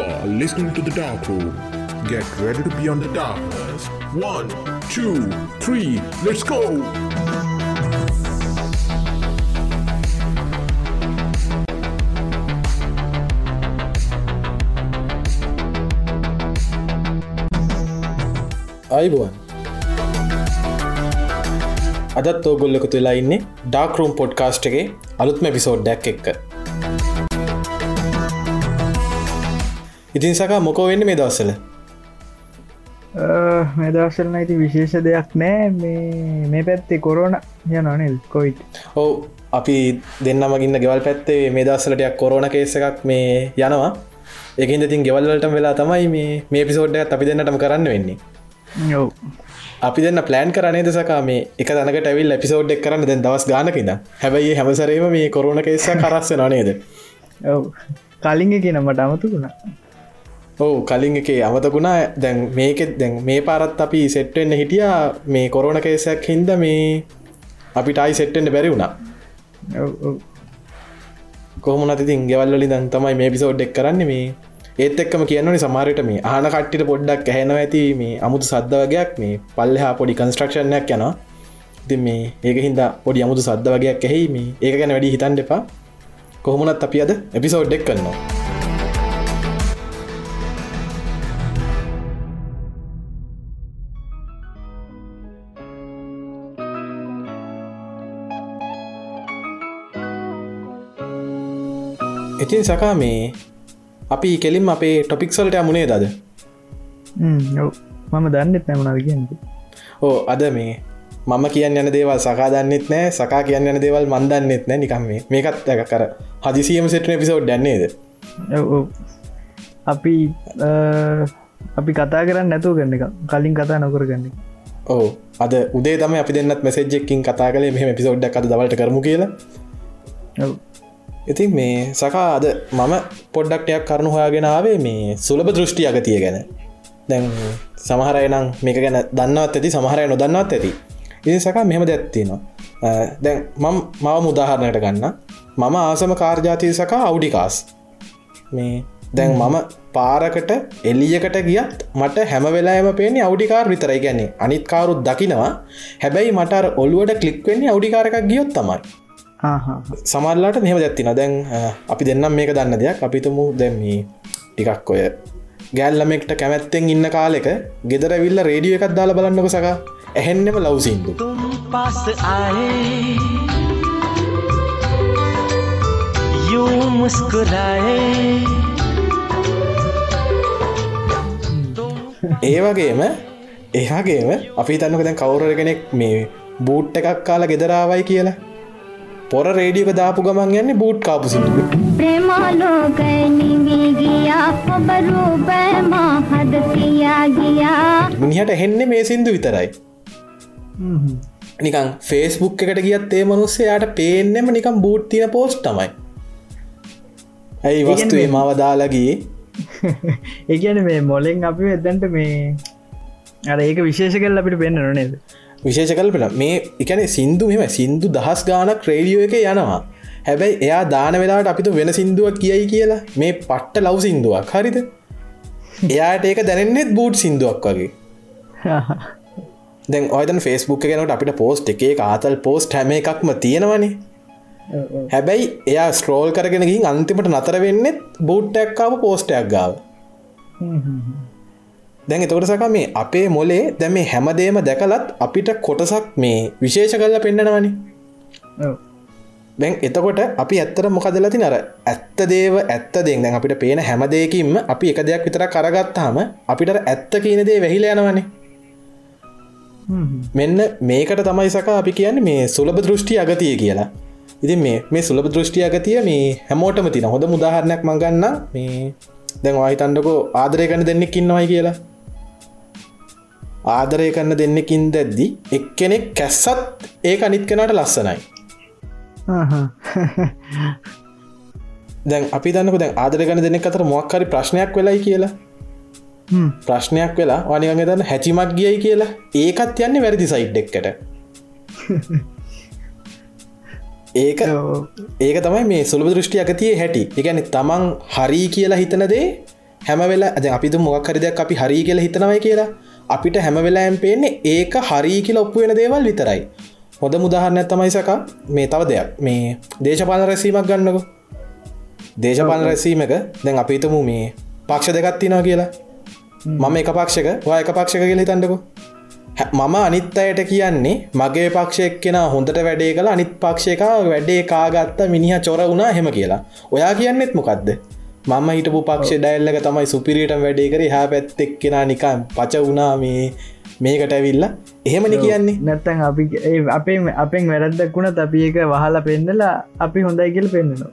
are listening to The Dark Room. Get ready to be on the darkness. One, two, three, let's go! අයිබුවන් අදත් ඕගොල්ලක තුලා ඉන්න ඩාක්රම් පොඩ්කාස්ට්ගේ අලුත්ම පිසෝඩ්ඩක් එක්ක ඉතින් සකා මොකෝ වෙන්න මේ දවසල මෙදවසලන ඇති විශේෂ දෙයක් නෑ. මේ මේ පැත්තේ කොරෝන යනනෙල් කොයිට් ඔවු අපි දෙන්නමගින්න ගෙවල් පැත්තේ මේ දස්සලටයක් කොරෝණ කේස එකක් මේ යනවා. එකින් ඉතින් ගෙවල්ලට වෙලා තමයි මේ මේ පිසෝඩ්ඩක් අපි දෙන්නටම කරන්න වෙන්නේ. යව් අපි දෙන්න ප්ලෑන් කරනේ දසකා මේ එක තනක ඇවිල් එපිසෝඩ් එක් කරන්න දැන් දවස් ගානකිද හැබයි හැමසරේම මේ කොරුණ කේස කරස්ස නනේද කලින්ග කියන මට අමතුකුණා ඔවු කලින් එක අමතකුණා දැන් මේකෙත් දැන් මේ පාරත් අපි සෙට්වෙන්න හිටියා. මේ කොරෝණ කේසයක් හින්ද මේ අපිටයි සෙට්ටෙන්ට බැරි වුණා. කොහමනති තින් ගෙවල්ලි දන් තමයි මේ පිසෝඩ් එක් කරන්න මේ. ඒත් එක්කම කියන්නනි සමාරයට මේ ආන කට්ටිට පොඩ්ඩක් ඇහෙනව ඇති මේ අමුතු සද්ධ වගේයක් මේ පල්ලහා පොඩි කන්ස්ට්‍රක්ෂණයක් යනවා. ඉතින් මේ ඒක හින්දා පොඩි අමුතු සද්ධ වගේයක් ඇහෙයි මේ. ඒක ගැන වැඩි හිතන් දෙපා කොහොමනත් අපි අද එපිසෝඩ් එක් කරනවා ඉතින් සකා මේ අපි කෙලින් අපේ ටොපික්සල්ට අමුණේ දද මම දන්නෙත් නැමනද කියන්න. ඕ අද මේ මම කියන්න යන දේවල් සකා දන්නෙත් නෑ සකා කියන්න යන දේවල් මන්දන්නෙත් නෑ නිකම් මේ. මේකත් ඇක කර. හදිසියම සිටන පිසෝඩ් ඩන්නේද අපි අපි කතා කරන්න නැතුව කරන්න කලින් කතා නොකර ගන්න ඕ අද උදේ තම අපි දෙන්නත් මෙසෙජ්ජෙක්කින් කතා කලේ මෙහම පිසෝඩ්ඩක් අද දවලට කරමු කියලා ඉතින් මේ සකා අද මම පොඩ්ඩක්ටයක් කරුණු හොයාගෙනාවේ මේ සුලභ දෘෂ්ටි අගතිය ගැන. දැන් සමහරය නම් මේක ගැන දන්නවත් ඇති සමහරය නොදන්නවත් ඇති. ඉති සකා මෙහෙම දැත්තිනවා දැන් මම් මව මුදාහරණයට ගන්න. මම ආසම කාර්ජාතිය සකා අවුඩිකාස් මේ දැන් මම පාරකට එල්ලියකට ගියත් මට හැම වෙලාම පේන්නේ අවඩිකාර විතරයි. ගැන්නේ අනිත්කාරුත් දකිනවා. හැබැයි මට ඔල්ුවට කලික්වෙන්නේ අවඩිකාරකක් ගියොත් තමයි සමල්ලාට මෙහම දැත්තින දැන් අපි දෙන්නම් මේක දන්න දෙයක්. අපිතුමු දැම්ම ටිකක් ඔය ගැල්ලමෙක්ට කැමැත්තෙන් ඉන්න කාලෙක ගෙදර විල්ල රේඩිය එකක් දාලා බලන්නක සක. ඇහෙන්නෙම ලවසින්දු පස යමුස්කුරයි ඒ වගේම එහගේම අපි තන්නක දැන් කවුර කෙනෙක් මේ බූට් එකක් කාලා ගෙදරාවයි කියලා. පොර රේඩියක දාපු ගමන් යන්නේ බූට් කාපු සිදුව මිනිහට හෙන්නේ මේ සින්දු විතරයි. නිකන් ෆේස්බුක් එකට ගියත් ඒ මනුස්සයාට පේනෙම නිකම් බූට් තියෙන පෝස්් තමයි. ඇයි වස්තුේ මව දාලගේ ඒගැන මේ මොලෙන් අපි එදැන්ට මේ අර ඒක විශේෂ කල් අපිට පෙන්න්න නොනේද විශේෂ කල්පෙන මේ එකන සින්දු මෙම සින්දු දහස් ගානක් ක්‍රේඩියෝ එක යනවා. හැබැයි එයා දාන වෙලාට අපිතු වෙන සිින්දුවක් කියයි කියලා. මේ පට්ට ලව් සිින්දුවක්. හරිද? එයාට ඒක දැනෙන්නෙත් බූට් සිින්දුවක් වගේ. දැන් ඔයදන් ෆෙස්බුක් ගැනට අපිට පෝස්ට් එකේ ආතල් පෝස්ට් හැම එකක්ම තියෙනවනේ. හැබැයි එයා ස්ට්‍රෝල් කරගෙන ගින් අන්තිමට නතර වෙන්නෙත් බූට්ටක්කාව පෝස්ටයක් ගාව දැන් එතකොට සක මේ අපේ මොලේ දැ මේ හැමදේම දැකලත් අපිට කොටසක් මේ විශේෂ කල්ල පෙන්න්නනවනි දැන් එතකොට අපි ඇත්තර මොකදලති නර ඇත්ත දේව ඇත්ත දෙෙන්. දැන් අපිට පේන හැමදයකින්ම අපි එක දෙයක් විතර කරගත්තාම අපිට ඇත්ත කියන දේ වැහිල යනවනේ. මෙන්න මේකට තමයි සක අපි කියන්නේ මේ සුලභ දෘෂ්ටි අගතිය කියලා. ඉතින් මේ සුලභ දෘෂ්ටි අගතිය මේ හැමෝටම තින හොඳ මුදාහරණයක් මංගන්න මේ දැන් වාහිතන්ඩකෝ ආදරය කන දෙන්නෙක් ඉන්නවයි කියලා ආදරය කරන්න දෙන්නෙකින් දැද්දි එක්කෙනෙක් කැස්සත් ඒ අනිත් කෙනට ලස්සනයි. දැන් අපි දන්නක දැන් ආදර ගන දෙනෙක් අතර මොක්කරි ප්‍රශ්නයක් වෙලයි කියලා. ප්‍රශ්නයක් වෙලා වනිගඟ දන්න හැචිමක් ගියයි කියලා. ඒකත් යන්නේ වැරදි සයිට් එක්කට ඒක ඒක තමයි මේ සුළු දෘෂ්ටි අකතිය හැටි. එකැන තමන් හරි කියලා හිතනදේ හැම වෙලා ඇද අපිතු මොක්හරි දෙයක් අපි හරි කියලා හිතනවයි කියලා අපිට හැම වෙලාෑම් පේන්නේ ඒක හරි කියල ඔප්පු වෙන දේවල් විතරයි. හොඳ මුදාහරණයක් තමයි සක මේ තව දෙයක්. මේ දේශපාල රැසීමක් ගන්නක. දේශපාල රැසීමක දැන් අපිතමු මේ පක්ෂ දෙකත්තිනවා කියලා. මම එක පක්ෂක ඔය එක පක්ෂක කියල හිතන්නකු. මම අනිත් අයට කියන්නේ මගේ පක්ෂයක් කෙන හොඳට වැඩේ කළ අනිත් පක්ෂක වැඩේ කාගත්ත මිනිහ චොර වුණා හෙම කියලා. ඔයා කියන්නෙත් මොකක්ද මම හිටපු පක්ෂ ඩැල්ලක තමයි සුපිරියට වැඩේ කර. හා පැත්තෙක් කෙන නිකන් පච වුණා මේ මේකට ඇවිල්ල. එහෙමනි කියන්නේ. නැත්තන් අපි අපේ අපෙන් වැරද්දක් වුණ අපි එක වහලා පෙන්නලා අපි හොඳයි කියල පෙන්න්නනවා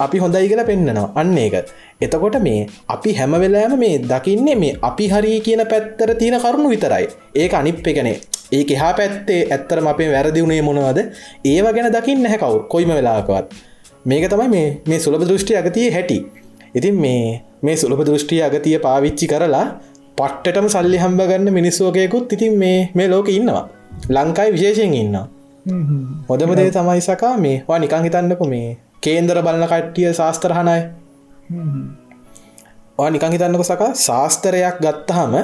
අපි හොඳයි කියලා පෙන්න්නනවා අන්න ඒක. එතකොට මේ අපි හැමවෙලෑම මේ දකින්නේ මේ අපි හරි කියන පැත්තර තියෙන කරුණු විතරයි. ඒක අනිප් එකනේ ඒක එහා පැත්තේ ඇත්තරම අපේ වැරදිවුණේ මොනවද? ඒව ගැන දකින්න හැකවු කොයිම වෙලාකවත් මේක තමයි මේ මේ සුලභ දෘෂ්ටි අගතිය හැටි. ඉතින් මේ මේ සුලභ දෘෂ්ටිය අගතිය පාවිච්චි කරලා පට්ටටම සල්ලි හම්බ ගන්න මිනිස්සෝකයකුත් ඉතින් මේ මේ ලෝක ඉන්නවා. ලංකායි විශේෂයෙන් ඉන්න හොදම දේ තමයි සකා මේ වා නිකං හිතන්නක මේ කේන්දර බලන කට්ටිය ශාස්ත්‍රහනයි නිකං හිතන්නක සකා ශාස්තරයක් ගත්තහම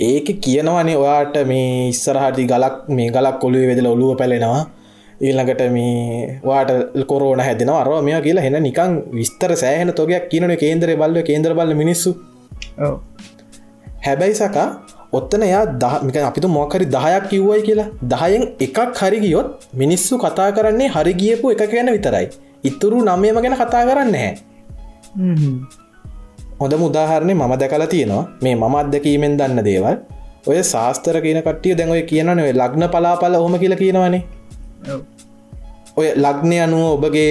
ඒක කියනවනේ ඔයාට මේ ඉස්සරහටි ගලක් මේ ගලක් කොළුවේ වෙදල ඔලුව පැලෙනවා. ඊළඟට මේ වාට කොරෝන හැදෙන අරව මෙයා කියලා හෙන නිකං විස්තර සෑහන තොගයක් කියනන කේන්දර බල්ල කේන්ද්‍ර බල මිනිස්සු. හැබැයි සකා ඔත්තන එයා දහමික අපිතු මොකරි දහයක් කිව්වයි කියලා. දහයෙන් එකක් හරිගියොත් මිනිස්සු කතා කරන්නේ හරිගියපු එක ගැන විතරයි. ඉතුරු නමයම ගැන කතා කරන්න හැ හොඳ මුදාහරණය මම දැකලා තියෙනවා. මේ මම අත්දැකීමෙන් දන්න දේවල්. ඔය ශාස්තර කියන කට්ටිය දැන්ඔය කියනනේ ලග්න පලාපල හොම කියල කියනවනේ ඔය ලග්නය අනුව ඔබගේ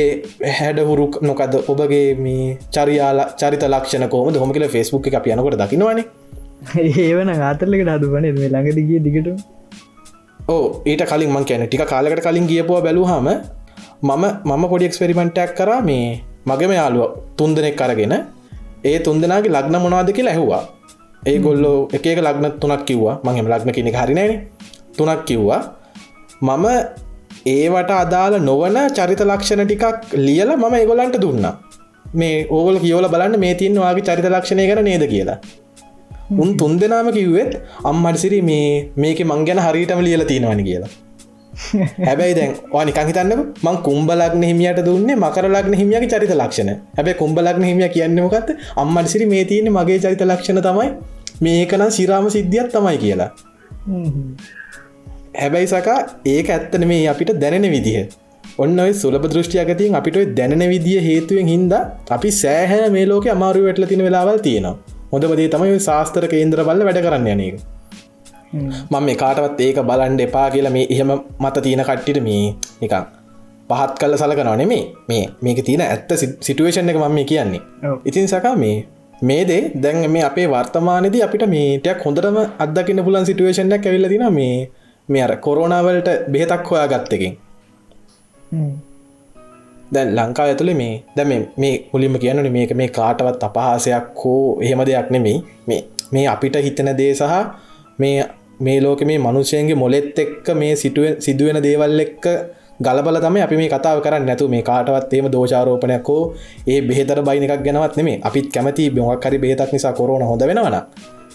හැඩහුරු නොකද ඔබගේ මේ චරියාල චරිත ලක්ෂණ කෝම හොම කියල ෆෙස්බුක් එක යනකොට දකිනවනේ. ඒවන ආතරලකට අදුපන මේ ළඟදිගිය දිගට ඕ ඊට කලින් මං කියන ටික කාලකට කලින් ගියපුවා බැලූහම මම මම පොඩි එක්ස්පෙරිමෙන්ටක් කරා මේ මගේම යාලුව තුන් දෙනෙක් කරගෙන ඒ තුන්දෙනගේ ලග්න මොනවාද කියලා ඇහුවා. ඒ ගොල්ලෝ එක ලග්න තුනක් කිව්වා. මංහෙම ලග්න කෙනෙ හරිනෑන. තුනක් කිව්වා. මම ඒවට අදාළ නොවන චරිත ලක්ෂණ ටිකක් ලියල මම ඒගොලන්ට දුන්න. මේ ඕගොල කියෝල බලන්න මේ තින් වගේ චරිත ලක්ෂණය කර නේද කියලා. උන් තුන් දෙනාම කිව්වෙත් අම්මඩසිරි මේ මේක මං ගැන හරිටම ලියල තියෙනවනි කියලා. හැබැයි දැන් නිකන් හිතන්න මං කුම්බලක්න හිමියට දුන්නේ මකරලක්න හිමියගේ චරිත ලක්ෂණ. හැබැ කුම්බලක්න හිමිය කියන්නමකත් අම්මටසිරි මේ තියන්නේ මගේ චරිත ලක්ෂණ තමයි. මේකනම් සිරාම සිද්ධියත් තමයි කියලා හැබැයි සකා ඒක ඇත්තන මේ අපිට දැනෙන විදිහ. ඔන්න ඔයි සුලප දෘෂ්ටියකතින් අපිට දැනෙන විදිිය හේතුවෙන් හින්ද අපි සෑහැ මේ ලෝක අමාරු වැටල තින වෙලාවල් තියෙනවා. හොඳපදේ තමයි ශාස්තර කේන්ද්‍ර බල්ල වැඩ කරන්න යනක මම මේ කාටවත් ඒක බලන්ඩ එපා කියලා මේ එහෙම මත තියෙන කට්ටිට මේ නිකං පහත් කල්ල සලකනවනේ මේ මේ මේක තියෙන ඇත්ත සිටුවේෂන් එක මම කියන්නේ. ඉතින් සකා මේ මේදේ දැන් මේ අපේ වර්තමානද අපිට මේටයක් හොඳටම අදකින්න පුලන් සිටුවේෂන්ක් ඇවිල්ල තින මේ මේ අර කොරෝනාවලට බෙහෙතක් හොයා ගත්තකින් දැන් ලංකා ඇතුළේ මේ දැම මේ මුලින්ම කියන්නන මේක මේ කාටවත් අපහාසයක් හෝ එහෙම දෙයක් නෙමෙයි. මේ මේ අපිට හිතන දේ සහ මේ මේ ලෝක මේ මනුෂයන්ගේ මොලෙත් එක්ක මේ සිටුව සිදුවෙන දේවල් එක්ක ගලබල තම අපි මේ කතාව කරන්න. නැතු මේ කාටවත් ඒම දෝචාරෝපනයක් හෝ ඒ බෙහෙතර බයිනක් ගැනවත් නෙමේ අපිත් කැමති බොහක් හරි බේතක් නිසා කොරන හොඳ වෙනවන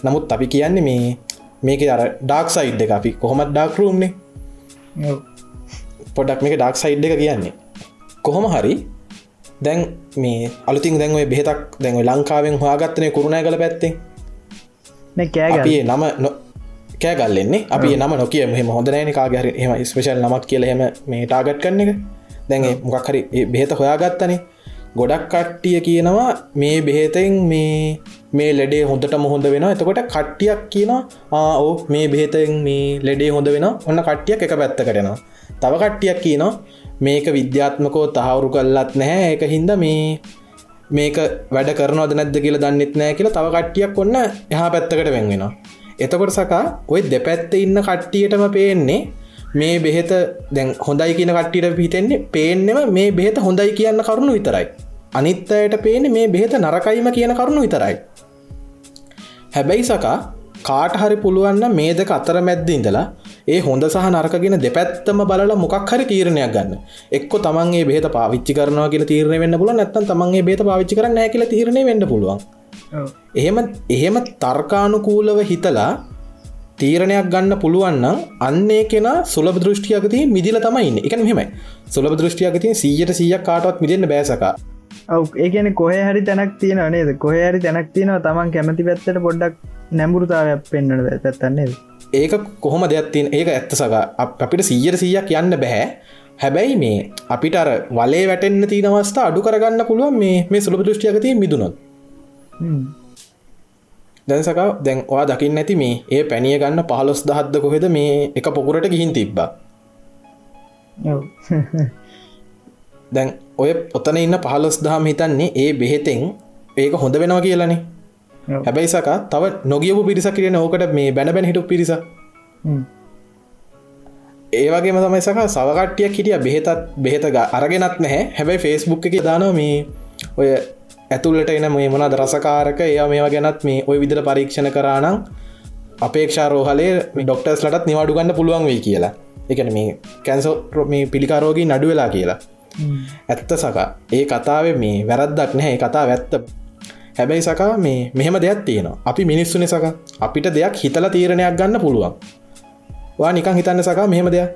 නමුත් අපි කියන්නේ මේ මේක අර ඩක් සයිඩ් එක අපි කොහොමත් ඩක්රූම්නේ පොඩක් මේක ඩක් සයිඩ් එක කියන්නේ. කොහොම හරි දැන් මේ අලුතින් දැන්ව බෙහෙතක් දැන්ව ලංකාවෙන් හවාගත්තනය කරුණය කළ පැත්තේ කෑ නම කෑගල්ලෙන්නේ අපි නම නොකිය මෙහම හොඳ නෑන කාගර එම ස්පේශල් නමක් කියල හෙම මේ ටාගට් කරන එක. දැන් මොකක් හරි බෙහෙත හොයාගත්තනේ ගොඩක් කට්ටිය කියනවා මේ බෙහෙතෙන් මේ මේ ලෙඩේ හොඳට මුහොඳ වෙන එතකොට කට්ටියක් කියනවා ආஓ මේ බෙහෙතෙන් මේ ලෙඩේ හොඳ වෙන ඔන්න කට්ටියක් එක පැත්ත කරෙනවා තව කට්ටියක් කියනවා මේක විද්‍යාත්මකෝ තහවුරු කල්ලත් නැහැ. එක හින්ද මේ මේක වැඩ කරනවද නැද්ද කියලා දන්නෙත් නෑ කියලා තව කට්ටියක් ඔන්න එහා පැත්තකට වෙන්වෙනවා එතකොට සකා ඔය දෙපැත්ත ඉන්න කට්ටියටම පේන්නේ මේ බෙහෙත දැන් හොඳයි කියන කට්ටියට පිතෙන්නේ පේනෙම මේ බෙහෙත හොඳයි කියන්න කරුණු විතරයි. අනිත් අයට පේන මේ බෙහෙත නරකයිම කියන කරුණු විතරයි. හැබැයි සකා කාට හරි පුළුවන්න මේ දෙක අතර මැද්ද ඉඳලා ඒ හොඳ සහ නරකගෙන දෙපැත්තම බලලා මොකක් හරි තීරණයක් ගන්න. එක්ක තමන්ගේ බේත පාවිච්චි කරනවා කියල තීරණය වෙන්න පුල නැත්තන් තමන්ගේ බේත පාවිච්චි කරන්න නෑ කියල තීරණය වෙන්න පුළුවන්. එහෙම එහෙම තර්කානුකූලව හිතලා තීරණයක් ගන්න පුළුවන්නම් අන්නේ කෙන සුලබ දෘෂ්ටියකති මිදිල තමයින්න එක මෙමයි සුලබ දෘෂ්ටියකති සීයට සියක් කාටවත් මිදන්න බෑසක ඒකන කොහ හරි තැනක් තියෙන නේද? කොහ හරි තැනක් තියෙනවා තමන් කැමති පැත්තට පොඩ්ඩක් නැඹුරුතාවයක් පෙන්න්නට පැත්තන්නේ ඒක කොහොම දෙයක්ත්තින් ඒක ඇත්ත සක. අප- අපිට සීයට සීයක් යන්න බැහැ හැබැයි මේ අපිට අර වලේ වැටෙන්න්න තින අවස්ථා අඩු කරගන්න පුළුවන් මේ මේ සුළප දෘෂ්ටියකති මිදුනොත් දැන්සක දැන් ඔයා දකින්න ඇති මේ ඒ පැනිය ගන්න පහලොස් දහත්ද කොහෙද මේ එක පොකුරට ගිහින් තිබ්බා? දැන් ඔය ඔතන ඉන්න පහලොස් දහම් හිතන්නේ ඒ බෙහෙතෙන් ඒක හොඳ වෙනවා කියලනේ. හැබැයි සක තව නොගියපු පිරිස කිරෙන ඕකට මේ බැන බැන හිටු පිරිස ඒවගේම තමයි සක සවකට්ටියක් හිටිය බෙහෙතත් බෙහෙතග අරගෙනත් නැහැ. හැබැයි ෆෙස්බුක් එක දානවා මේ ඔය ඇතුල්ලට එන මේ මොනද රසකාරක? එයා මේවා ගැනත් මේ ඔය විදිර පරීක්ෂණ කරානම් අපේක්ෂාරෝහලේ ඩොක්ටර්ස් ලටත් නිවාඩු ගන්න පුළුවන් වේ කියලා. එකන මේ කැන්සෝ මේ පිළිකාරෝගී නඩු වෙලා කියලා. ඇත්ත සකා. ඒ කතාව මේ වැරද්දක් නැහැ. ඒ කතා ඇත්ත. හැබැයි සකා මේ මෙහෙම දෙයක් තියෙනවා. අපි මිනිස්සුන සක. අපිට දෙයක් හිතල තීරණයක් ගන්න පුළුවන්. වා නිකං හිතන්න සකා මෙහෙම දෙයක්.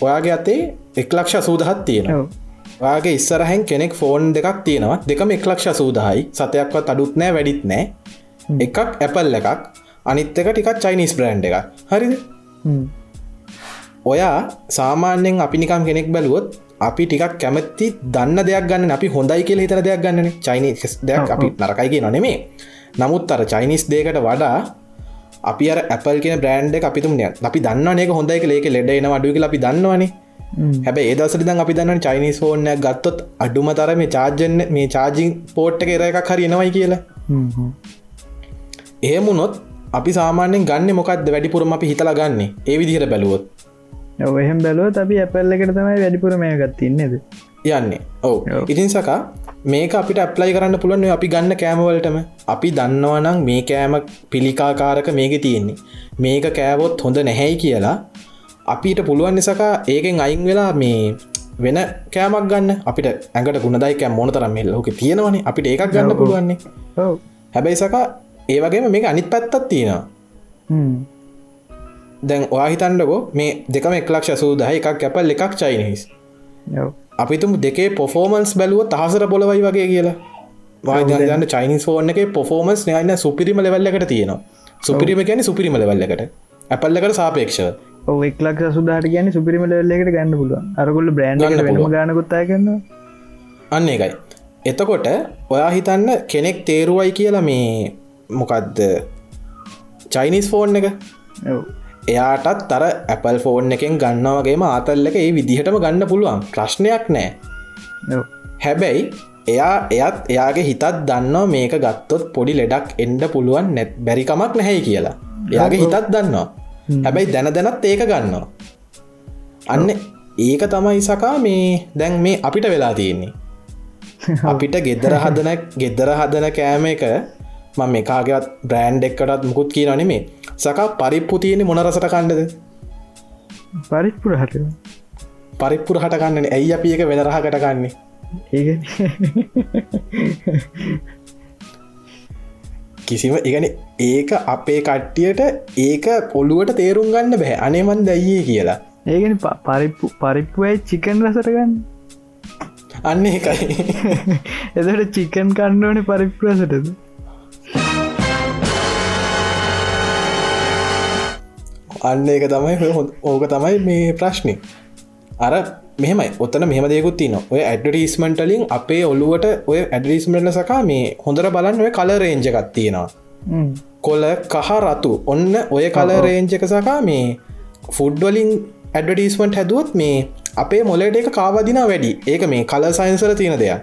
ඔයාගේ අතේ එක්ලක්ෂ සූදහත් තියෙනවා වාගේ ඉස්සරහැන් කෙනෙක් ෆෝන් දෙකක් තියෙනවා. දෙකම එක්ලක්ෂ සූදාහයි සතයක්වත් අඩුත් නෑ වැඩිත් නෑ. එකක් ඇපල් එකක් අනිත් එක ටිකක් චයිනිස් බ්‍රන්් එක හරිද? ඔයා සාමාන්‍යෙන් අපි නිකම් කෙනෙක් බැලුවොත් අපි ටිකක් කැමති දන්න දෙයක් ගන්න අපි හොඳයි කියල හිතර දෙයක් ගන්න චයිනිස් දෙයක් අපි නරකයිගේ නොනෙමේ නමුත් අර චයිනිස් දේකට වඩා අපි ඇපල් කියෙන බ්‍රන්ඩ් අපිතුමය අපි දන්නනක හොඳයි ලේක ලෙඩ එන අඩුව අපි දන්නවනේ හැබ ඒදසට දන් අපි දන්න චයිනිස් ෆෝර්න ගත්තොත් අඩුම තර මේ චාර්ජන මේ චාර්ජිං පෝට්ට එක එකක් හරි එනවයි කියලා. එහෙමුණොත් අපි සාමාන්‍යෙන් ගන්න මොකක්ද වැඩිපුරම අපි හිතලා ගන්න. ඒ විදිහර බැලුවොත්. ඔහෙම බැලුව අපි ඇපල්ල එකට තමයි වැඩිපුර මේ ගත්තින්නේද යන්නේ. ඔව. ඔව්. ඉතින් සකා මේක අපිට ඇප්ලයි කරන්න පුළුවන් අපි ගන්න කෑමවලටම අපි දන්නවනම් මේ කෑම පිළිකාකාරක මේක තියෙන්නේ. මේක කෑවොත් හොඳ නැහැයි කියලා අපිට පුළුවන් නිසකා ඒකෙන් අයින් වෙලා මේ වෙන කෑමක් ගන්න. අපිට ඇඟට ගුණදයික මොන තරම් ලෝක තියෙනවනේ. අපිට ඒකක් ගන්න. පුළුවන්නේ. හැබැයි සකා ඒවගේම මේක අනිත් පැත්තත් තියෙනවා. දැන් ඔයා හිතන්ඩකෝ මේ දෙකම එක්ලක්ෂ සූදහ එකක් කැපල් එකක් චයිනහිස් ඔව්. අපිතුම දෙකේ පොෆෝමන්ස් බැලුව තහසර බොලවයි වගේ කියලා. වාදන්න චයිනිස් ෆෝර්න එක පොෆෝමන්ස් නයන්න සුපිරිම ලෙවල්ලකට තියෙනවා. සුපිරිම ගැන සුපිරිම ලෙවල්ලකට ඇපල්ලකට සාපේක්ෂ එක්ලක් සුදාට කියන සුපිරිම ලෙල්ලෙකට ගන්න පුළුවන්. අරගොල්ල බ්‍රන්්. ගානකුත්තා කරන්න අන්න එකයි එතකොට ඔයා හිතන්න කෙනෙක් තේරුවයි කියලා මේ මොකක්ද චයිනිස් ෆෝන් එක. එයාටත් තර ඇපල් ෆෝන් එකෙන් ගන්නවගේම ආතල්ල එක ඒ විදිහටම ගන්න පුළුවන්. ප්‍රශ්නයක් නෑ. හැබැයි එයා එයත් එයාගේ හිතත් දන්නවා මේක ගත්තොත් පොඩි ලෙඩක් එන්ඩ පුළුවන් නැත් බැරිකමක් නැහැයි කියලා. එයාගේ හිතත් දන්නවා හැබැයි දැන දැනත් ඒක ගන්නවා. අන්න ඒක තමයි සකා මේ දැන් මේ අපිට වෙලා තියෙන්නේ. අපිට ගෙදර හදන ගෙදර හදන කෑම එක මම මේකාගත් බ්‍රෑන්් එක්කටත් මුකුත් කිය නොනෙමේ සකා පරිප්පු තියෙන මොනරසට කණ්ඩද පරිප්පුර හට. පරිප්පුර හටකන්නන ඇයි අපි එක වෙනරහකට කන්නේ ඒ කිසිම ඉගන ඒක අපේ කට්ටියට ඒක පොළුවට තේරුම් ගන්න බැහැ අනේමන් දැයියේ කියලා. ඒගෙන පරිප්පු පරිප්පුයි චිකන් රසටගන්න අන්න එකයි එදට චිකන් කණ්ඩෝන පරිප්පුරසටද අන්න එක තමයි ඕක තමයි මේ ප්‍රශ්නය අර මෙහමයි. ඔත්තන මෙහම දෙකුත් තින ඔය ඇඩිස්මටලින් අපේ ඔලුවට ඔය ඇඩිස්මටල සකා මේ හොඳර බලන්න ඔය කල රේංජකත් තියෙනවා. කොල කහ රතු ඔන්න ඔය කල රේංජක සකා මේ ෆුඩ්වලින් ඇඩඩිස්මට හැදුවත් මේ අපේ මොලට එක කාවදින වැඩි. ඒක මේ කල සයින්සර තියෙන දෙයක්.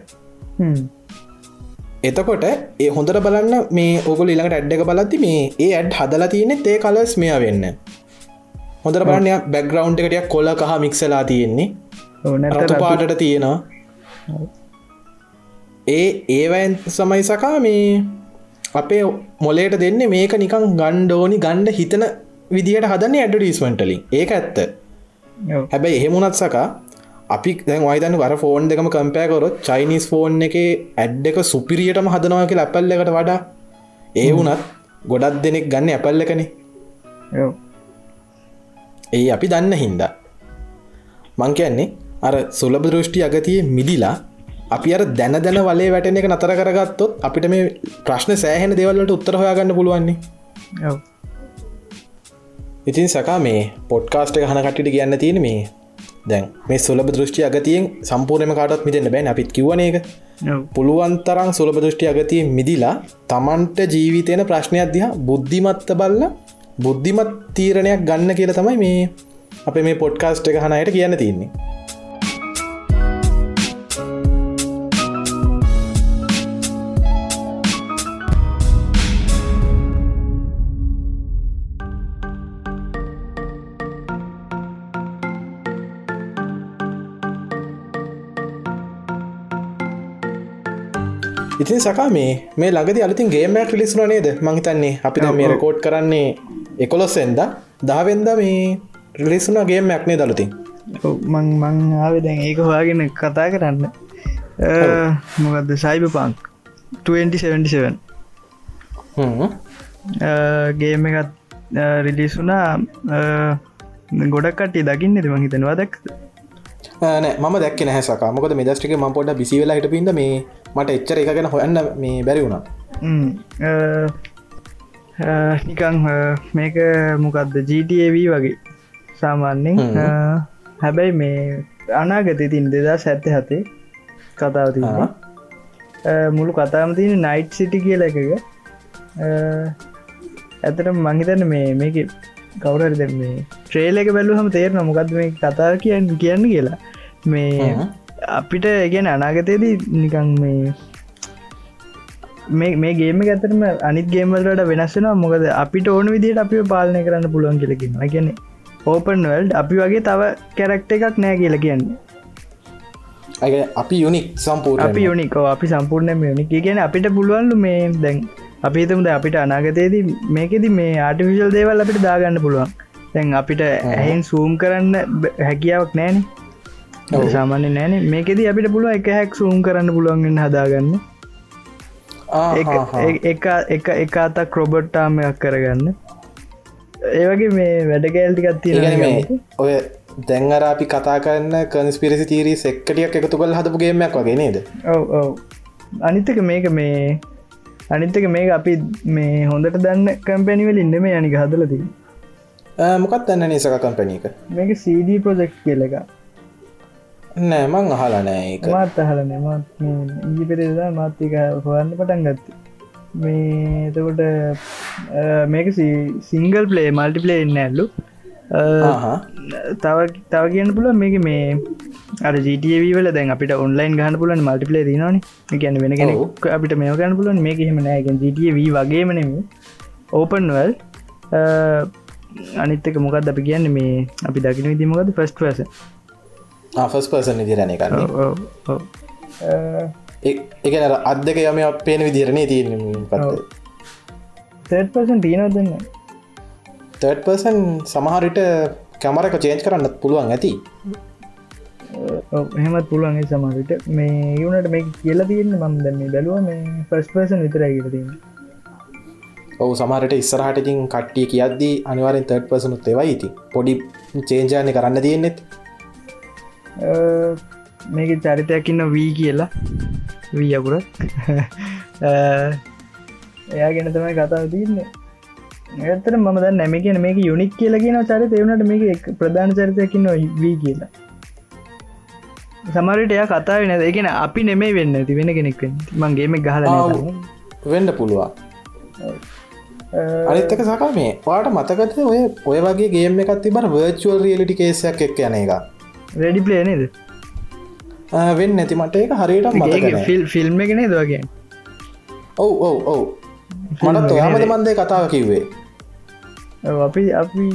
එතකොට ඒ හොඳට බලන්න මේ ඔගොල ඉළඟට ඇඩ්ඩ එක බලති මේ ඒ ඇඩ් හදලා තියෙනෙ තේ කලස් මෙය වෙන්න හොඳර බලන්න බැග්‍රවන්් එකටියක් කොල කහ මික්සලා තියෙන්නේ. පාටට තියෙනවා. ඒ ඒවැන් සමයි සකා මේ අපේ මොලේට දෙන්න මේක නිකං ගණ්ඩෝනි ගණ්ඩ හිතන විදිහට හදන්න ඇඩඩිස්මටලින් ඒක ඇත්ත. හැබැයි එහෙමුණත් සකා අපි දැන් වයිතන්න වර ෆෝන් දෙකම කම්පෑකොරොත් චයිනිස් ෆෝන් එක ඇඩ් එක සුපිරියටම හදනවාක ඇපල් එකට වඩා. ඒ වුනත් ගොඩක් දෙනෙක් ගන්න ඇපල් එකනේ. ඔව්. ඒ අපි දන්න හින්දා මං කියන්නේ අර සුලබ දෘෂ්ටි අගතිය මිදිලා අපි අර දැන දැන වලේ වැටෙන එක නතර කරගත්තොත් අපිට මේ ප්‍රශ්න සෑහෙන දෙවල්ලට උත්තර හොයාගන්න පුළුවන්නේ. ඉතින් සකා මේ පොඩ්කාස්ට හන කට්ටිට කියන්න තියෙන මේ දැන් මේ සුලබ දෘෂ්ටි අගතියෙන් සම්පූර්ණම කාටත් මිදන්න බැන් අපිත් කිවන එක ඔව්. පුළුවන්තරං සුලබ දෘෂ්ටි අගතිය මිදිලා තමන්ට ජීවිතයන ප්‍රශ්නයක් දිහා බුද්ධිමත්ත බල්ල බුද්ධිමත් තීරණයක් ගන්න කියල තමයි මේ අප මේ පොඩ්කාස්ට් එක හනයට කියන්න. තින්නේ ඉතින් සකා මේ මේ ළඟද අලතින් ගේමයක් ලිස්ුන නේද? මහිතන්නේ අපි මේ රකෝඩ් කරන්නේ එකොලොස්සෙන්ද දහවෙන්ද මේ රිලිස්සුනා ගේමයක් නේ දළුතින් ඔව්, මං මං ආවේ දැන් ඒක හොයාගෙන කතා කරන්න. මොකක්ද සයිබ පංක් 2077 ගේම එකත් රිලිස් වුනා ගොඩක් කටේ දකින්න ති මහිතනවා දක් නෑ ම දැක් නැහැ සකා. මොකද මේ දස්ටික ම පොඩ බිසි වෙලා හිට පින්ද මේ මට එච්චර එක ගැන හොයන්න මේ බැරි වුණා. නිකං මේක මොකක්ද GTAV වගේ සාමාන්‍යෙන් හැබැයි මේ අනාගත තින් දෙදා සැත්ත හතේ කතාව තින්නේ මුළු කතාම තියෙන නයිට් සිටි කියල එකක. ඇතට මංහිතන්න මේ මේක කවුරද මේ ට්‍රේල එක බැලුහම තේරන මොකක්ද මේ කතා කියන්න කියන්න කියලා. මේ අපිට ගැන අනාගතයේදී නිකං මේ මේ මේ ගේම ඇතරම අනිත් ගේමල්ට වෙනස්සෙන මොකද අපිට ඕන විදිට අපි පාලනය කරන්න පුළුවන් කියලකින්න ගැන ඕපන් වල්ඩ් අපි වගේ තව කැරක්ට එකක් නෑ කියල කියන්නේ. අපි යුනික් සම්පූර් අපි යුනිකෝ අපි සම්පූර්ණයම යුනික කියන අපිට පුළුවන්ලු මේ දැන් අපිතමද අපිට අනාගතයේදී මේකෙද මේ ආටිවිශල් දේවල් අපිට දාගන්න පුළුවන් දැන් අපිට ඇහෙන් සූම් කරන්න හැකියාවක් නෑන සාමාන්‍ය නෑන මේකෙද අපිට පුළුව එක හැක් සූම් කරන්න පුළුවන්ගෙන් හදාගන්න. එක- එක- එක එක එක අතක් රොබට්ටාමයක් කරගන්න. ඒවගේ මේ වැඩගෑල්ටිකත් තියෙන ඔය දැන්වර අපි කතා කරන්න කන්ස්පිරිසි තීරී සෙක්කටියක් එකතු කල් හදපු ගේමයක් වගේ නේද? ඔව ඔව. අනිත්තක මේක මේ අනිත්තක මේක අපි මේ හොඳට දන්න කම්පැනිවල ඉන්න මේ අනික හදලදී ආ, මොකත් දන්න නිසක කම්පැනීක මේක CD ප්‍රජෙක්් කියල එක නෑ මං මාත් අහලන මත් ඊ පෙරේදා මාත්තික හොයන්න පටන් ගත්ත. මේ එතකොට මේක සිංගල් පලේ මල්ටිපලේ එන්න ඇල්ලු. තව තව කියන්න පුල මේක මේ අර ජීටව වල දැන් අපිට ඔන්ලයින් ගහන පුලන් මල්ටිපලේ දනන ගැන වෙන කෙනෙක් අපිට මේ ගන්න පුලන් මේක හෙම නෑගෙන් ජීටව වගේමනෙම ඕපන්වල් අනිත්තක මොකක්ද අපි කියන්න මේ අපි දකින විදිමකද ෆස්ට වස ෆස් පර්සන් විදිරණ කරන්න එක අත් දෙක යම පේන විදිරණය තියෙන පසන් තියනව දෙන්න තර්ඩ් පර්සන් සමහරිට කැමරක චේන්ජ් කරන්නත් පුළුවන් ඇති. එහෙමත් පුළුවන්ගේ සමහට මේ යුනට මේ කියලා තියන්න මම් දැන්නේ බැලුව මේ ෆස් පර්සන් විතරයි කියලතින්න ඔහු සමහරට ඉස්සරහටකින් කට්ටිය කියද්දී අනිවාරෙන් තර්ඩ් පර්සනුත් ඒවයි ඉති පොඩි චේන්ජානය කරන්න තියෙන්නෙත් මේක චරිතයක්කින්න වී කියලා. වී අකුර. එයා ගෙන තමයි කතාව තියන්නේ. ඇතර ම ද නැම කියන මේක යුනික් කියලා කියන චරිත එවුණට මේක ප්‍රධාන චරිතයකින්න වී කියලා. සමරට එයා කතාව නැ එකන අපි නෙමේ වෙන්න ඇති වෙන කෙනෙක් මංගේම ගහල වෙන්න පුළුවන් අනිත්තක සකා මේ පාට මතකත ඔය ඔය වගේ ගේම එකත් තිබර වර්චුවල් රියලිටි කේසයක් එක් යන එක? රෙඩි පලේ නේද? ආ, වෙන්න නැති. මට ඒක හරියට මතක ෆිල් ෆිල්ම් එකනේ දගේ ඔව් ඔව් ඔව්. මටත් ඔයාමද මන්දේ කතාව කිව්වේ. අපි අපි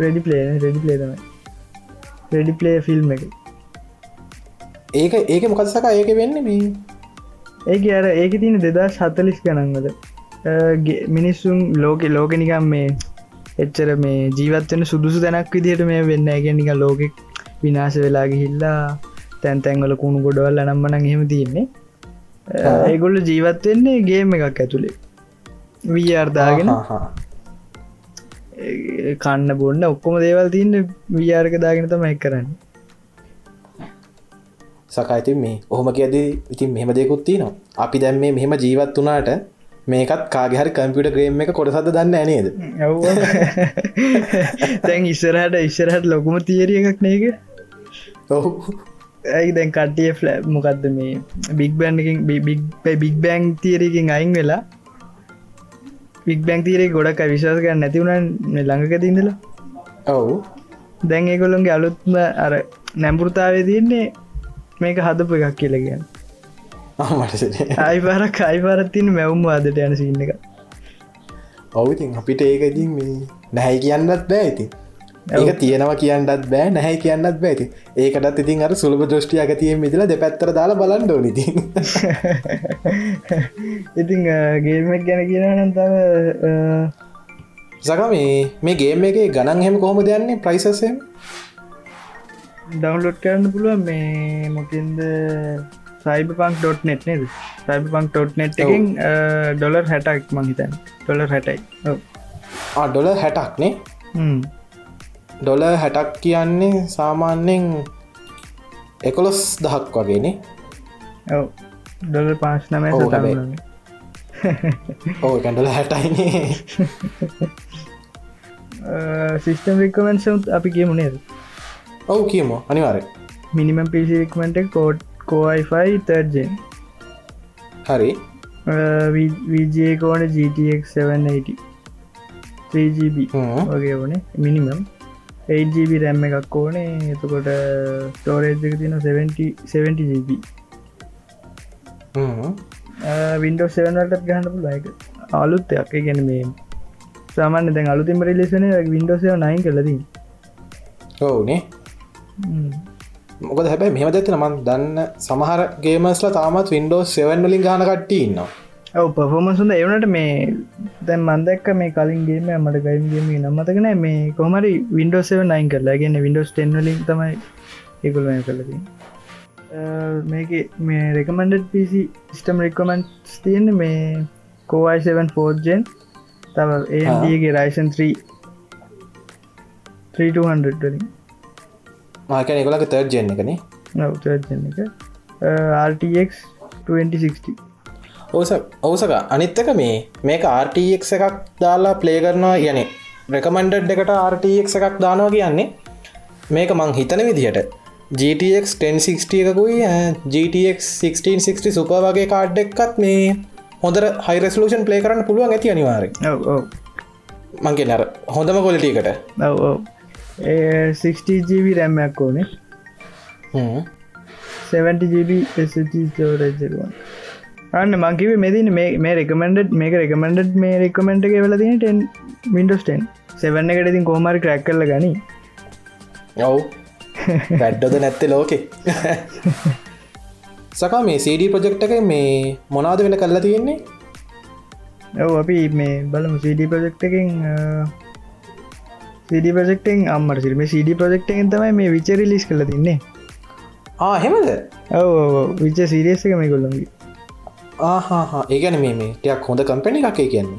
රෙඩි පලේ රෙඩි පලේ තමයි. රෙඩි පලේ ෆිල්ම් එක. ඒක ඒක මොකත්සකා ඒක වෙන්න මේ? ඒක අර ඒක තියන දෙදා සතලිස් ගනන්වද මිනිස්සුන් ලෝක ලෝකනිකම් මේ එච්චර මේ ජීවත්වන සුදුසු තැනක් විදිහට මේ වෙන්න ගැනික ලෝකෙක් විනාශ වෙලා ගිහිල්ලා තැන් තැන්වල කුණු ගොඩවල් අනම්මන එහෙම තියන්නේ. ඒගොල්ල ජීවත්වෙන්නේ ගේම එකක් ඇතුළේ වී අර්දාගෙන කන්න බොන්න ඔක්කොම දේවල් තියන්න වියාර්ක දාගෙන තම එක් කරන්න. සකයිති මේ ඔහොම කියද ඉතින් මෙහෙම දෙකුත්ති නවා අපි දැම් මේ මෙහෙම ජීවත් වනාට මේකත් කාගහරි කම්පියට ග්‍රේම් එක කොටසද දන්න නේද? තැන් ඉස්සරහට ඉස්සරහට ලොකුම තිේරිය එකක් නේක ඔහු ඇයි දැන් කට්ටිය ෆ්ල මොකක්ද මේ බික් බෑන්කින් බික් බෑන්ක් තීරකින් අයින් වෙලා බික් බැංක් තීරේ ගොඩක් විශවාස කරන්න නැතිවුණන් ළඟක තින්නලා ඔවු. දැන් ඒගොල්ලොන්ගේ අලුත්ම අර නැම්පෘතාවේ තියන්නේ මේක හදපු එකක් කියලගන්න මට අයිපාරක් අයිපාරත්තින මැවුම් වාදට යන සින්න එක ඔවුතින් අපිට ඒකඉතින් මේ නැහැයි කියන්නත් බෑ ඉති ඒක තියෙනවා කියන්නත් බෑ නැහැ කියන්නත් බෑති ඒකටත් ඉතින් අර සුළබ දෘෂ්ටිය අගතිය මිදිල දෙ පැත්තර දාලා බලන්න ඕනිති ඉතිං ගේමක් ගැන කියනනන්තාව සක මේ මේ ගේම එක ගණන් හෙම කොහොම දෙයන්නේ ප්‍රයිසසෙන් ඩවන්ලෝඩ් කරන්න පුළුව මේ මොකින්ද සයිබ පංක් ඩොට් නෙට් නේද සයිබ පංක් ටොට් නෙට් එකින් ඩොලර් හැටක් මහිතන් ඩොලර් හැටයි ඩොල හැටක්නේ ඩොල හැටක් කියන්නේ සාමාන්‍යෙන් එකොළොස් දහක් වගේනේ ඔව. ඩොල පාශ් හැබැයි. ඕ කැඩල හැටයිනේ සිිස්ටම් රිකමෙන්සුත් අපි කියමුණේද ඔවු කියමු. අනිවාරය මිනිමම් පිසිරික්මට කෝඩ් කෝයිෆයි තර්ජෙන් හරි. විජේ කෝන GTX 780 3GB හ්ම්. වගේ ඕනේ මිනිමම් 8GB රැම්ම එකක් ඕනේ. එතකොට ස්ටෝරේජ් එක තින 70GB වින්ඩෝ සෙවනටත් ගහන්න පුලයික අලුත්තයක් ඒ ගැන මේ සාමාන්‍ය දැන් අලුතිම රිලෙසන වින්ඩෝසය නයින් කලදී ඔවුනේ මොකද හැබැයි මෙහම දෙතින මන් දන්න සමහර ගේමස්ල තාමත් වින්ඩෝ සෙවන් වලින් ගාන කට්ටි ඉන්නවා. ඔව පෆෝමසුන්ද එවනට මේ දැන් මන්දක්ක මේ කලින්ගේම මට ගයිම්ගේම නම්මතකන මේ කොමරි වින්ඩෝසව නයින් කරලා. ගැන වින්ඩෝස් ටෙන්වලින් තමයි ඒකුල්ම කලදී මේක මේ රෙකමන්ඩ පිසි ස්ටම් රෙකමන්ට් තියෙන මේ කෝයි7 ෆෝර්ජෙන් තව ඒගේ රයිසන් 3 300 වලින් මාක නිකොලක තර්් ජෙන් එකන නවතජන එක RTX 2060 ඕස ඔවසක අනිත්තක මේ මේක RTX එකක් දාලා ප්ලේ කරනවා යනෙ රෙකමන්ඩඩ් එකට RTX එකක් දානවා කියන්නේ මේක මං හිතන විදිහට GTX 1060 එකකුයි GTX 1660 සුප වගේ කාඩ් එක්කත් මේ හොඳර හයිරස්ලූෂන් ප්ලේ කරන්න පුළුවන් ඇති අනිවාරය මංගේ නර හොඳම කොලිටිකට 60GB රැම්මයක් ඕනේ. 70GB ස්ෝරජරුවන් අන්න මංකිව මෙදින මේ රෙකමෙන්ඩ් මේක රෙකමෙන්ඩ් මේ රෙකමෙන්ට් එක වෙල තින 10 වින්ඩෝස්ටන් සෙවන්න එකට ඉතින් කෝමරි ක්‍රැක් කරල ගනි. ඔව්. වැඩ්ඩොද නැත්තේ ලෝකෙ. සකා මේ CD ප්‍රජෙක්් එක මේ මොනාද වෙන කල්ලා තියෙන්නේ? ඔව අපි මේ බලමු CD ප්‍රජෙක්් එකින් CD ප්‍රජෙක්ටෙන් අම්මට සිල්ම CD ප්‍රජෙක්්ෙන් තමයි මේ විචරි ලිස් කල තින්නේ. ආ හෙමද ඔව විච සිරියස එක මේ කොල්ලොගේ ආහා. ඒගැන මේ ටයක් හොඳ කම්පැණි එකේ කියන්නේ.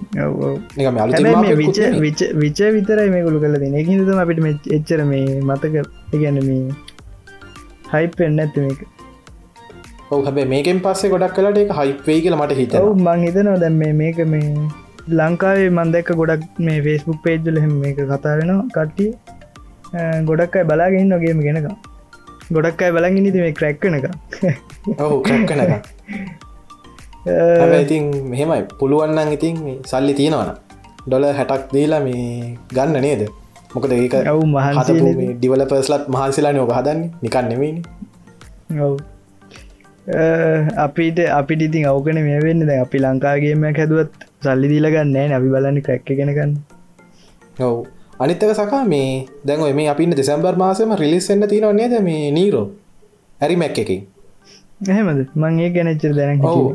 විච විතරයි මේ ගොළු කල දෙන එකහිදම අපිට එච්චර මේ මතක ඉගැන මේ හයිපෙන් ඇත්ත මේක. ඔව හැබ මේකෙන් පස්සේ ගොඩක් කලට එක හයිපේ කියල මට හිත මං හිතනවා දැම් මේක මේ ලංකාවේ මන්දැක්ක ගොඩක් මේ ෆෙස්බුක් පේජ්ල හෙම මේක කතා වෙනවා කට්ටිය. ගොඩක් අයි බලාගෙන නොගේම ගෙනක ගොඩක් අයි බලගින් මේ ක්‍රැක්කන එක. ඔහු කැක්කනක ඉතින් මෙහෙමයි. පුළුවන්නන් ඉතින් සල්ලි තියෙනවන ඩොල හැටක් දීලා මේ ගන්න නේද? මොකද ඒක ඔව් මහන්සි ඩිවලපර්ස්ලත් මහන්සිලා නෝක හදන්නේ. නිකන් නෙමේනි ඔව්. අපිට අපිට ඉතින් අවකන මේ වෙන්න දැ අපි ලංකාගේම හැදුවත් සල්ලි දීලගන්න නෑ. අපි බලන්න ක්‍රැක්ක කෙනකන්න ඔව්. අනිත්තක සකා මේ දැන් මේ අපින්න දෙසැම්බර් මාසම රිලිස්සෙන්න්න තියෙනවා නේද මේ නීරෝ ඇරි මැක් එකින්. එහෙමද? මං ඒ ගැනච්චර දැන ඔව්.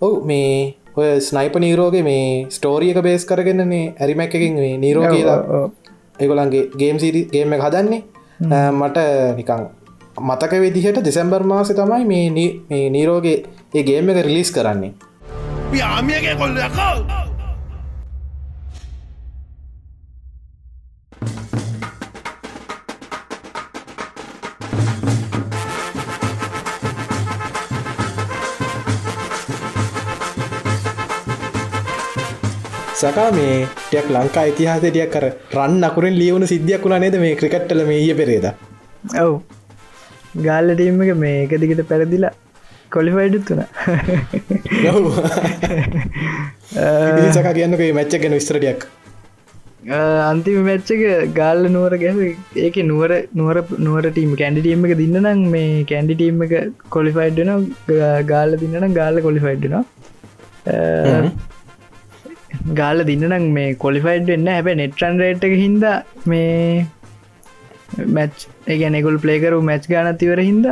ඔව් මේ ඔය ස්නයිප නීරෝගේ මේ ස්ටෝරියක බේස් කරගෙනන්නේ ඇරිමැක් එකින් මේ නීරෝ කියලා. ඒගොලන්ගේ ගේම් සිරි ගේම එක හදන්නේ. මට නිකං මතක විදිහට දෙසැම්බර් මාස තමයි මේ නීරෝගේ ඒ ගේම එක රිලිස් කරන්නේ පියාමියගේ කොල්ලකෝ සකා මේ ටයක් ලංකා ඉතිහාසටියක් කර රන් අකුරෙන් ලියවුණු සිද්ධියක් වුණ නේද මේ ක්‍රිකට්ටල මේ ඒ පෙරේද? ඔව්. ගාල්ල ටීම් එක මේ එක දිගට පැරදිලා කොලිෆයිඩත් වුණ සක කියන්නක මච්ච ගැන විස්තරටයක් අන්තිම මැච්චක ගාල්ල නුවර ගැහ ඒක නුවර නුවර නුවර ටීම කැන්ඩිටීම එක දින්න නම් මේ කැන්ඩිටීම් එක කොලිෆයිඩ්න ගාල්ල දින්නනම් ගාල්ල කොලිෆයිඩ්නවා ගාල දින්නනම් මේ කොලිෆයිඩ් වෙන්න හැබ නෙට්‍රන් රේට් එක හින්ද මේ මැච් ඒගැනෙකුල් පලේකරු මැච් ගානතිවර හින්ද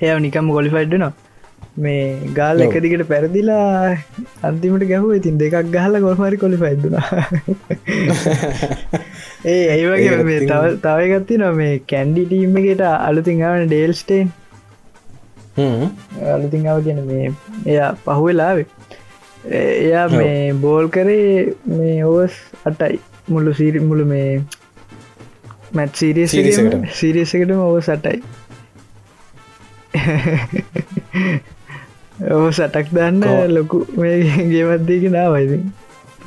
එය නිකම් කොලිෆයිඩ් නවා මේ ගාල් එක දිගට පැරදිලා අන්තිමට ගැහුව. ඉතින් දෙකක් ගහල ගොල්මරි කොලිෆයිඩ්න ඒ ඒවගේ මේ තව තවගත්ති නො මේ කැන්ඩි ටීම් එකට අලුතින් ආවන ඩේල්ස්ටේන් අලුතිං ආව කියන මේ එයා පහුවෙලාවේ එයා මේ බෝල් කරේ මේ ඕස් අටයි. මුල්ලු සීරි මුළු මේ මැත් සිරියස් සිරියසකටම ඔව සටයි ඔහ සටක් දන්න ලොකු මේ ගේමත්දක නාවයිද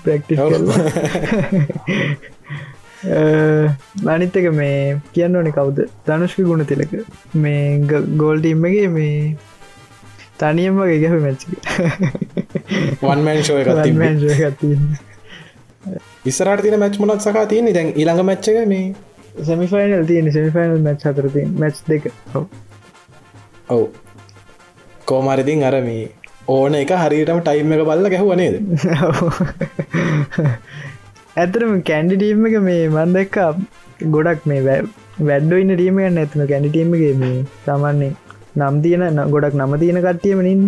ප්‍රක්ටි අනිත්තක මේ කියන්න ඕනි කවුද? ධනුෂ්ක ගුණ තිලක මේ ගෝල්ටීම්මගේ මේ තනියම් වගේ ගැහ මැච්චි වන්මන් ෂෝ එකත් ඉස්සරට තින මැච් මොනත් සකා තියන්නේ? දැන් ඉළඟ මච්චක මේ සමිෆයිනල් තියෙන සමිෆයිනල් මැච් හතරති මැච් දෙක ඔව්. කෝමරිතින් අර මේ ඕන එක හරිටම ටයිම් එක බල්ල ගැහුවනේද ඇතරම කැන්ඩිටීම් එක මේ මන්දක්ක ගොඩක් මේ වැඩ්ඩ ඉන්න ටීම ගන්න ඇතන කැන්ඩිටීමගේ මේ සාමාන්නේ නම් තියෙන ගොඩක් නම තියෙන කට්ටියමනින්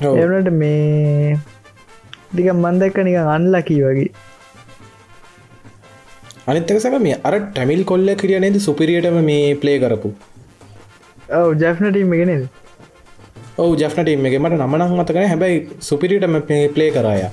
එනට මේ ටික මන්දක්ක නික අන්ලකී වගේ. අනිත්තකසක මේ අර ටැමිල් කොල්ල කිරිය නේද? සුපිරියටම මේ ප්ලේ කරපු ඔව ජැෆ්නටීම ගෙනද ඔව ජැෆ්නටීම එක. මට නමනක් මතකන හැබැයි සුපිරිටම ප්ලේ කරාය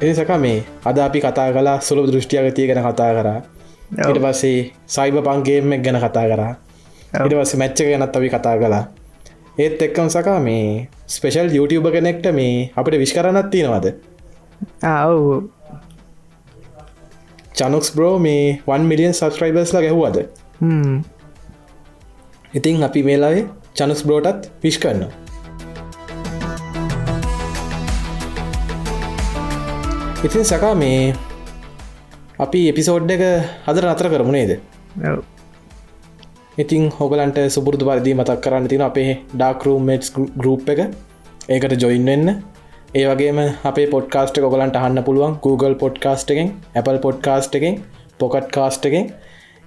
එනිසක මේ අද අපි කතා කලා සුළු දෘෂ්ටියගතිය ගැන කතා කරා. ඊට පස්සේ සයිබ පන්ගේමක් ගැන කතා කරා. ඉට පස්ස මැච්ච ගැනත් අපි කතා කලා ඒත් එක්කම් සකා මේ ස්පෙෂල් YouTube කෙනෙක්ට මේ අපිට විශ් කරනත් තියෙනවද? ඔව්. චනුක්ස් බ්‍රෝ මේ 1 මිලියන් සස්ක්‍රයිබර්ස්ලා ගැහුවද? ඉතින් අපි මේලාවේ චනුස් බ්‍රෝටත් විශ් කරනවා ඉතින් සකා මේ අපි එපිසෝඩ් එක හදර අතර කරමුණේද ඉතින් හොගලන්ට සුපුරදු පරිදි මතක් කරන්න තින අපේ ඩාකරූමටස් ගරුප් එක. ඒකට ජොයින් වෙන්න. ඒ වගේම අපේ පොඩ්කාස්ට ගොලන්ට අහන්න පුළුවන්. Google පොඩ්කාස්ට එකෙන් Apple පොඩ්කාස්ට එකෙන් පොකට් කාස්ට එකෙන්.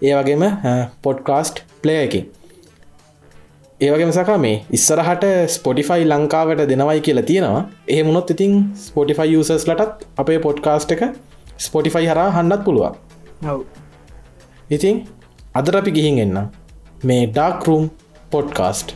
ඒ වගේම පොඩ්කාස්ට් ප්ලේ එකින් ඒවගේම සකා මේ ඉස්සරහට ස්පොටිෆයි ලංකාවට දෙනවයි කියලා තියෙනවා. ඒ මුණොත් ඉතින් ස්පොටිෆයි යසස් ලටත් අපේ පොඩ්කාස්ට් එක ස්පොටිෆයි හරා හන්නත් පුළුවන්. ඉතින් අදර අපි ගිහින් එන්න මේ ඩාක්රූම් පොඩ්කාස්ට්